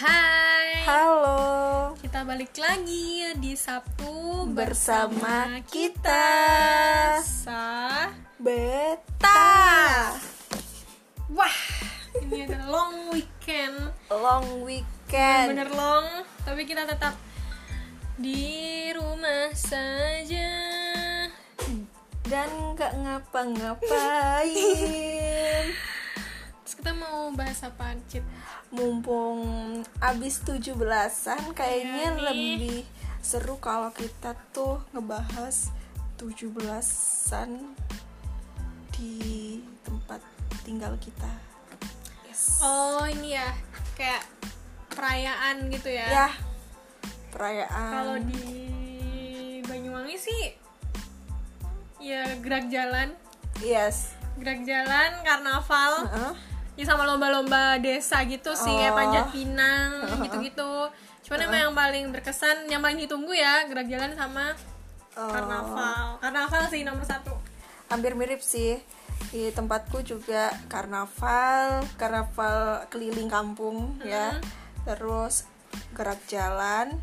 Hai, Halo, kita balik lagi di Sabtu Bersama kita. Sa Beta. Wah, ini ada long weekend. Long weekend. Bener long, tapi kita tetap di rumah saja. Dan gak ngapa-ngapain. Terus kita mau bahas apa, Cit? Mumpung abis 17-an Kayaknya nih. lebih seru kalau kita tuh ngebahas 17-an Di tempat tinggal kita. Yes. Oh, ini ya, kayak perayaan gitu ya? Ya, perayaan. Kalau di Banyuwangi sih ya gerak jalan. Yes. Gerak jalan karnaval. Heeh. Ya sama lomba-lomba desa gitu sih kayak Oh. panjat pinang gitu-gitu. Cuman emang yang paling berkesan yang paling ditunggu ya gerak jalan sama Oh. karnaval. Karnaval sih nomor satu. Hampir mirip sih. Di tempatku juga karnaval karnaval keliling kampung ya. Terus gerak jalan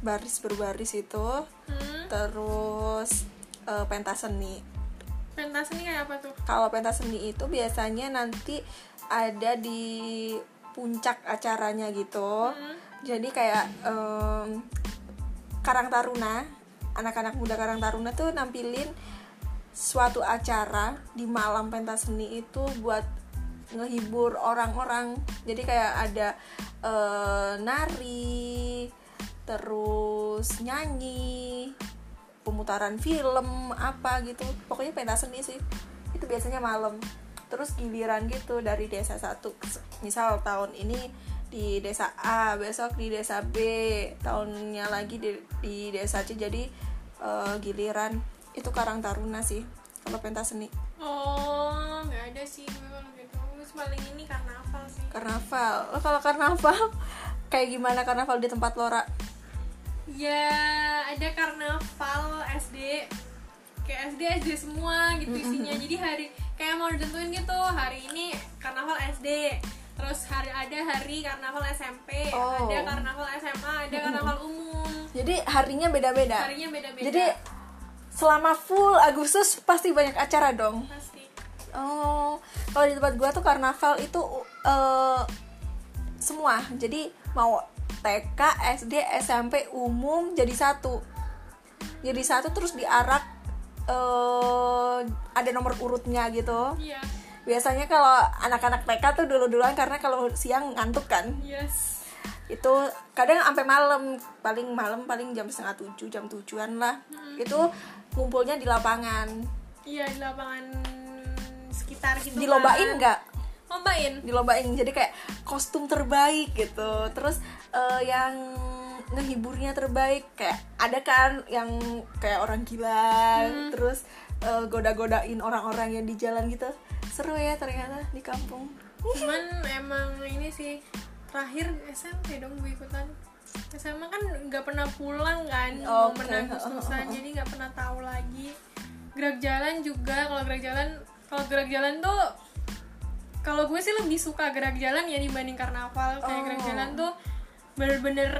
baris berbaris itu. Hmm. terus eh, pentas seni pentas ini kayak apa tuh? Kalau pentas seni itu biasanya nanti ada di puncak acaranya gitu. Hmm. jadi kayak em, Karang Taruna anak-anak muda Karang Taruna tuh nampilin suatu acara di malam pentas seni itu buat ngehibur orang-orang. Jadi kayak ada eh, nari terus nyanyi pemutaran film apa gitu. Pokoknya pentas seni sih. Itu biasanya malam. Terus giliran gitu dari desa satu misal tahun ini di desa A besok di desa B tahunnya lagi di, di desa C jadi eh, giliran. Itu Karang Taruna sih kalau pentas seni. Oh nggak ada sih gue kalau gitu. Paling ini karnaval sih. Karnaval. Lo kalau karnaval kayak gimana karnaval di tempat Lora ya ada karnaval SD kayak SD SD semua gitu isinya. Jadi hari kayak mau ditentuin gitu hari ini karnaval SD terus hari ada hari karnaval SMP Oh. ada karnaval SMA ada karnaval umum. Jadi harinya beda-beda? Harinya beda-beda. Jadi selama full Agustus pasti banyak acara dong? Pasti. Oh, kalau di tempat gua tuh karnaval itu eh, semua. Jadi mau TK, SD, SMP, umum jadi satu. Jadi satu terus diarak eh ada nomor urutnya gitu. iya Biasanya kalau anak-anak TK tuh dulu-duluan karena kalau siang ngantuk kan. yes Itu kadang sampai malam, paling malam paling jam setengah tujuh, jam tujuan lah. Itu ngumpulnya di lapangan. iya di lapangan sekitar gitu Dilombain kan. nggak? Lombain dilombain jadi kayak kostum terbaik gitu. Terus eh, yang ngehiburnya terbaik kayak ada kan yang kayak orang gila terus eh, goda-godain orang-orang yang di jalan gitu. Seru ya ternyata di kampung. Cuman emang ini sih terakhir SMP dong gue ikutan. SMA kan nggak pernah pulang kan Oke. momen Agustusan jadi nggak pernah tahu lagi. Gerak jalan juga kalau gerak jalan kalau gerak jalan tuh kalau gue sih lebih suka gerak jalan ya dibanding karnaval. Kayak gerak Oh. jalan tuh bener-bener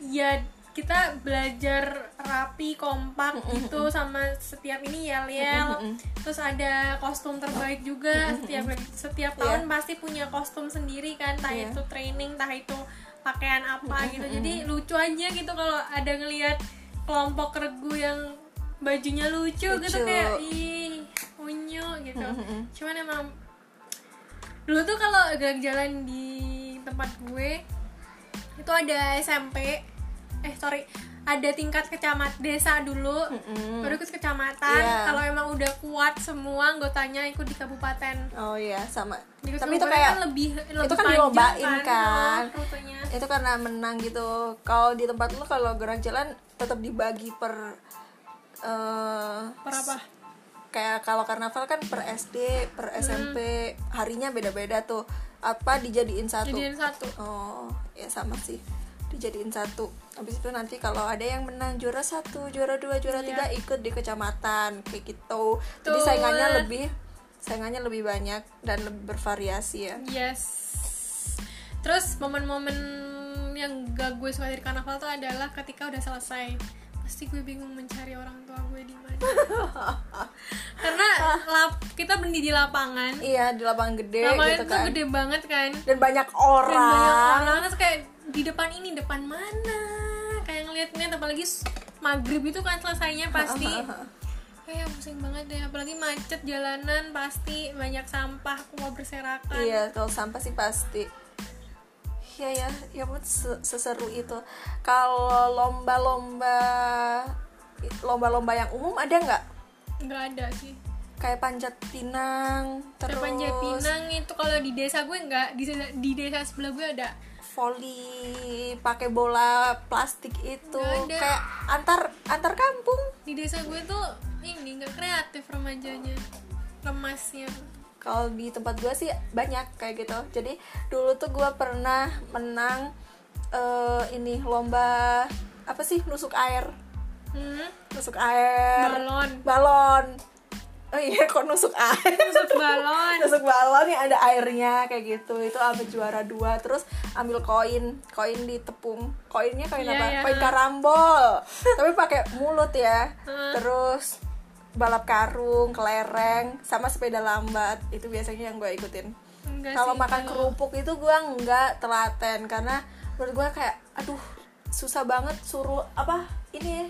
ya kita belajar rapi kompak gitu sama setiap ini yel yel terus ada kostum terbaik juga. Setiap setiap tahun pasti punya kostum sendiri kan entah Iya. itu training entah itu pakaian apa gitu. jadi lucu aja gitu kalau ada ngelihat kelompok regu yang bajunya lucu, gitu Lucu. kayak ih unyu gitu. Cuman emang dulu tuh kalau gerak jalan di tempat gue itu ada SMP eh sorry ada tingkat kecamat desa dulu Mm-mm. baru ikut kecamatan Iya. kalau emang udah kuat semua anggotanya ikut di kabupaten oh iya sama Di tapi itu kayak kan lebih lebih itu kan dilombain kan. oh, rutenya. itu karena menang gitu kalau di tempat lu kalau gerak jalan tetap dibagi per eh, per apa kayak kalau karnaval kan per SD per SMP harinya beda-beda tuh. Apa dijadiin satu? Jadiin satu. Oh ya sama sih. Dijadiin satu. Habis itu nanti kalau ada yang menang juara satu juara dua juara Iya. tiga ikut di kecamatan kayak gitu. Jadi Betul. saingannya lebih saingannya lebih banyak dan lebih bervariasi ya. Yes. Terus momen-momen yang gak gue suka dari karnaval tuh adalah ketika udah selesai pasti gue bingung mencari orang tua gue di mana. Karena lap, kita berhenti di lapangan. Iya di lapangan gede lapangan gitu itu kan. gede banget kan. Dan banyak dan orang, banyak orang. terus kayak di depan ini depan mana? Kayak ngeliat-ngeliat apalagi maghrib itu kan selesainya pasti. Kayak pusing banget deh apalagi macet jalanan pasti banyak sampah kuah berserakan. Iya kalau sampah sih pasti Ya, ya ampun, se- seseru itu. Kalau lomba-lomba lomba-lomba yang umum ada nggak? nggak ada sih Kayak panjat pinang, terus Terus panjat pinang itu kalau di desa gue nggak di desa, di desa sebelah gue ada voli pakai bola plastik itu kayak antar antar kampung. di desa gue tuh ini nggak kreatif remajanya lemasnya Kalau di tempat gue sih banyak kayak gitu. Jadi dulu tuh gue pernah menang eh, ini lomba apa sih nusuk air, hmm, nusuk air, balon balon. Oh iya, kok nusuk air? masuk balon nusuk balon yang ada airnya kayak gitu. Itu ambil juara dua, terus ambil koin, koin ditepung. Koinnya koin Iya, apa? iya. Koin karambol. Tapi pakai mulut ya. Hmm. Terus balap karung, kelereng, sama sepeda lambat. Itu biasanya yang gue ikutin. Kalau makan kalau- kerupuk itu gue nggak telaten karena menurut gue kayak aduh susah banget suruh apa ini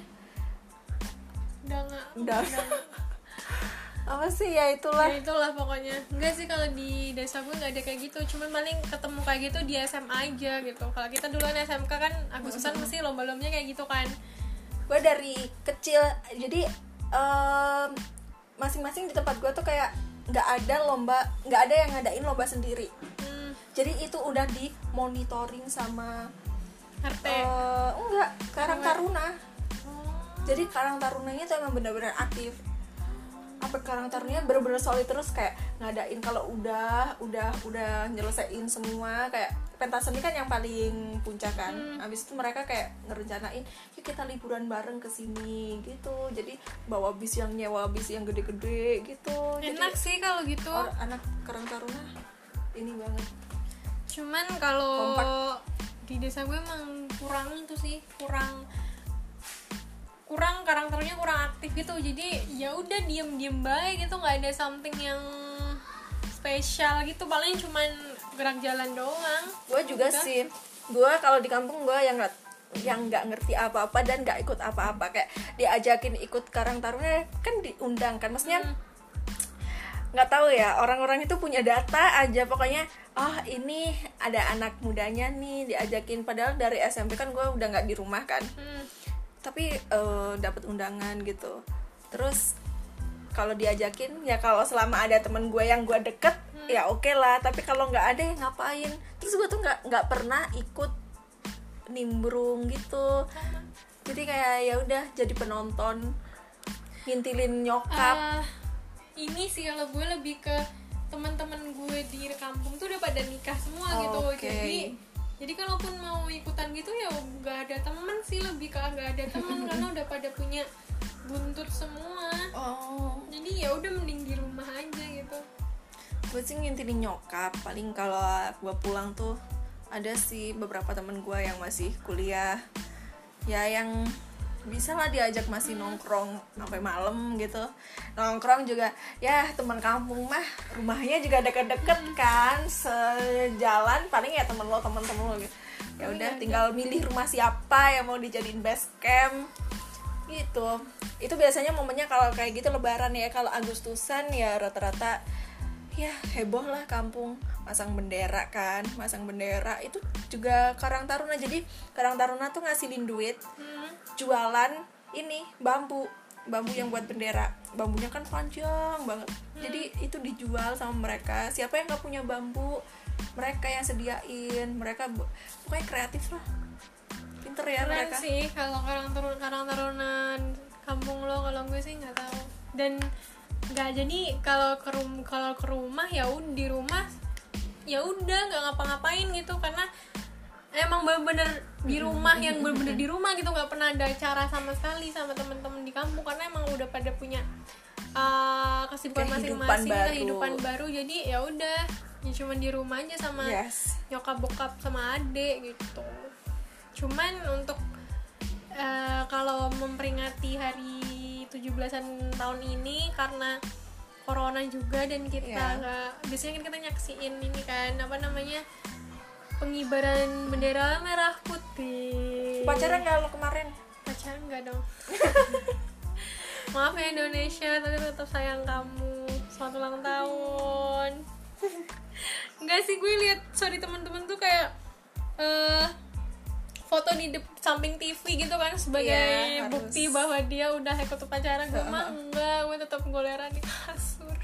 udah nggak udah. apa sih? Ya itulah. Ya itulah pokoknya. Enggak sih kalau di desa gue nggak ada kayak gitu. Cuman paling ketemu kayak gitu di SMA aja gitu. Kalau kita duluan SMK kan Agustusan mesti lomba-lombanya kayak gitu kan. Gue dari kecil jadi masing-masing di tempat gue tuh kayak nggak ada lomba nggak ada yang ngadain lomba sendiri. Hmm, jadi itu udah di monitoring sama RT eh, enggak Karang Taruna. Oh. jadi Karang Tarunanya tuh emang benar-benar aktif. Apa Karang Tarunanya bener-bener solid terus kayak ngadain kalau udah udah udah nyelesain semua kayak pentas seni kan yang paling puncak kan. Habis itu mereka kayak ngerencanain yuk kita liburan bareng ke sini gitu. Jadi bawa bis yang nyewa bis yang gede-gede gitu. Enak jadi sih kalau gitu. or- anak Karang Taruna ini banget. Cuman kalau di desa gue emang kurang itu sih kurang kurang karakternya kurang aktif gitu. Jadi ya udah diem diem baik gitu nggak ada something yang spesial gitu. Paling cuman gerak jalan doang. Gue juga sih. Gue kalau di kampung gue yang nggak yang nggak ngerti apa-apa dan nggak ikut apa-apa. Kayak diajakin ikut karang taruna kan diundang kan. Maksudnya Hmm. nggak tahu ya orang-orang itu punya data aja. Pokoknya oh ini ada anak mudanya nih diajakin. Padahal dari SMP kan gue udah nggak di rumah kan. Hmm. tapi eh, dapat undangan gitu. Terus kalau diajakin ya kalau selama ada temen gue yang gue deket ya oke lah tapi kalau nggak ada ya ngapain? Terus gue tuh nggak nggak pernah ikut nimbrung gitu. Jadi kayak ya udah jadi penonton ngintilin nyokap. Ah, ini sih kalau gue lebih ke teman-teman gue di kampung tuh udah pada nikah semua gitu. Oke. jadi jadi kalaupun mau ikutan gitu ya nggak ada temen sih lebih ke nggak ada temen karena udah pada punya buntut semua. Oh. Jadi ya udah mending di rumah aja gitu gue sih ngintilin nyokap? Paling kalau gue pulang tuh ada sih beberapa temen gue yang masih kuliah. Ya yang bisa lah diajak masih nongkrong sampai malam gitu. Nongkrong juga ya teman kampung mah rumahnya juga deket-deket kan sejalan paling ya temen lo temen-temen lo gitu. Ya Oh, udah iya, tinggal milih rumah siapa yang mau dijadiin base camp. Gitu. Itu biasanya momennya kalau kayak gitu lebaran ya kalau agustusan ya rata-rata ya heboh lah kampung. Masang bendera kan masang bendera. Itu juga Karang Taruna. Jadi Karang Taruna tuh ngasilin duit hmm. jualan ini bambu. Bambu yang buat bendera. Bambunya kan panjang banget. Jadi itu dijual sama mereka. Siapa yang nggak punya bambu mereka yang sediain. Mereka pokoknya kreatif lah. Pinter ya keren mereka. sih kalau karang taruna karang tarunan kampung lo. Kalau gue sih nggak tahu. Dan nggak jadi kalau ke rum kalau ke rumah ya udah di rumah ya udah nggak ngapa-ngapain gitu karena emang bener-bener di rumah yang bener-bener di rumah gitu nggak pernah ada acara sama sekali sama temen-temen di kampung karena emang udah pada punya uh, kesibukan Kehidupan masing-masing baru. kehidupan baru jadi ya udah ya cuman di rumah aja sama yes. nyokap bokap sama adik gitu. Cuman untuk eh, kalau memperingati hari 17-an tahun ini karena corona juga dan kita Iya. nggak biasanya kan kita nyaksiin ini kan apa namanya pengibaran bendera merah putih. Pacaran nggak lo kemarin? Pacaran nggak dong. Maaf ya Indonesia tapi tetap sayang kamu. Selamat ulang tahun. Enggak sih gue lihat sorry teman-teman tuh kayak eh foto di samping TV gitu kan sebagai Iya, harus. bukti bahwa dia udah ikut upacara gue mah enggak gue tetap goleran di kasur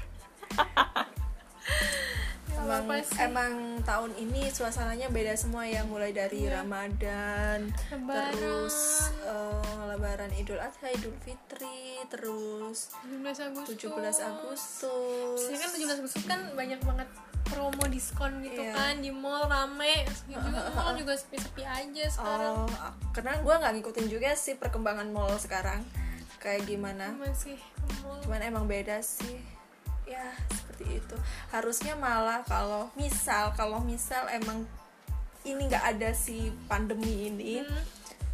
Gak emang emang tahun ini suasananya beda semua ya mulai dari Ramadan Iya. Lebaran. terus eh, Lebaran Idul Adha Idul Fitri terus 17 Agustus 17 Agustus kan 17 Agustus kan banyak banget promo diskon gitu Iya. kan di mall rame juga mall juga sepi-sepi aja sekarang Oh, karena gue nggak ngikutin juga sih perkembangan mall sekarang kayak gimana. masih mall Cuman emang beda sih. Ya seperti itu. Harusnya malah kalau misal kalau misal emang ini nggak ada si pandemi ini, Hmm.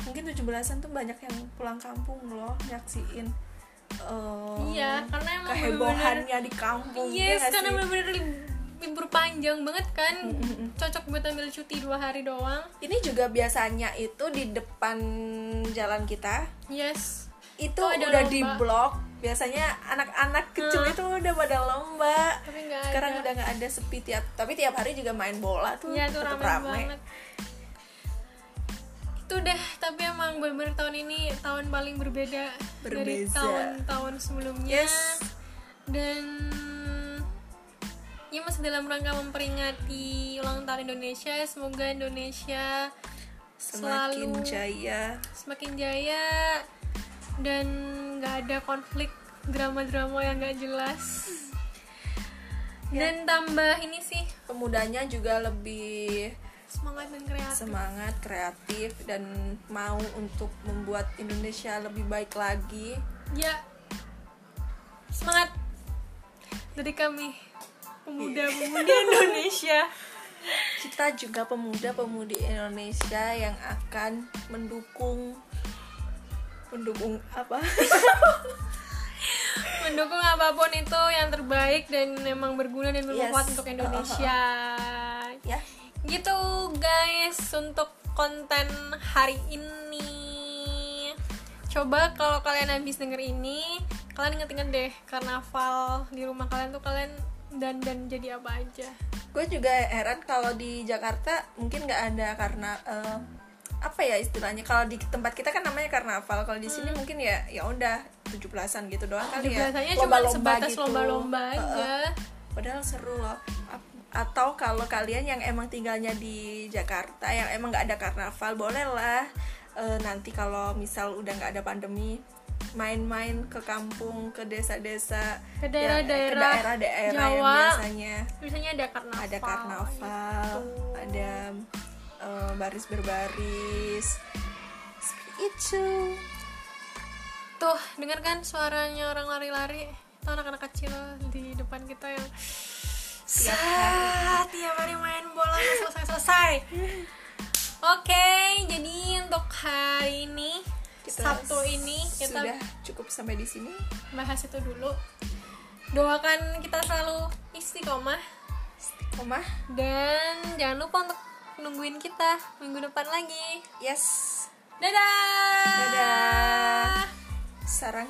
mungkin 17-an tuh banyak yang pulang kampung loh nyaksiin. eh, Iya, karena emang kehebohannya di kampung. ya Yes, nggak karena bener-bener libur panjang banget kan. Cocok buat ambil cuti dua hari doang. Ini juga biasanya itu di depan jalan kita. Yes. Itu Oh, ada udah lomba. di blok biasanya anak-anak kecil itu udah pada lomba. Tapi nggak sekarang ada. udah nggak ada sepi tiap tapi tiap hari juga main bola tuh Iya tuh tetep rame, banget. Itu deh, tapi emang bener-bener tahun ini tahun paling berbeda Dari Berbeza. tahun-tahun sebelumnya. Yes. Dan ya masih dalam rangka memperingati ulang tahun Indonesia Semoga Indonesia semakin selalu jaya. semakin jaya dan nggak ada konflik drama-drama yang nggak jelas. Dan tambah ini sih pemudanya juga lebih semangat dan kreatif. semangat kreatif dan mau untuk membuat Indonesia lebih baik lagi. Ya semangat dari kami pemuda-pemudi Indonesia. Kita juga pemuda-pemudi Indonesia yang akan mendukung mendukung apa? Mendukung apa pun itu yang terbaik dan memang berguna dan bermanfaat Yes. untuk Indonesia. Ya. Gitu guys untuk konten hari ini. Coba kalau kalian habis denger ini kalian inget-inget deh karnaval di rumah kalian tuh kalian dan dan jadi apa aja. Gue juga heran kalau di Jakarta mungkin nggak ada karena eh, apa ya istilahnya kalau di tempat kita kan namanya karnaval. Kalau di sini mungkin ya ya udah 17-an gitu doang kali ya. Biasanya cuma sebatas lomba-lomba aja. Padahal seru loh. Atau kalau kalian yang emang tinggalnya di Jakarta yang emang nggak ada karnaval boleh lah eh, nanti kalau misal udah nggak ada pandemi main-main ke kampung ke desa-desa Ke yang- daerah-daerah ke daerah-daerah yang Jawa. biasanya. Biasanya ada karnaval ada karnaval gitu. ada eh, baris berbaris seperti itu. Tuh dengar kan suaranya orang lari-lari? Itu anak-anak kecil di depan kita yang Tiap Sah, tiap hari main bola nggak selesai-selesai. Oke jadi untuk hari ini Sabtu ini kita sudah cukup sampai di sini. bahas itu dulu. Doakan kita selalu istiqomah. Omah dan jangan lupa untuk nungguin kita minggu depan lagi. Yes. Dadah! Dadah. Sarang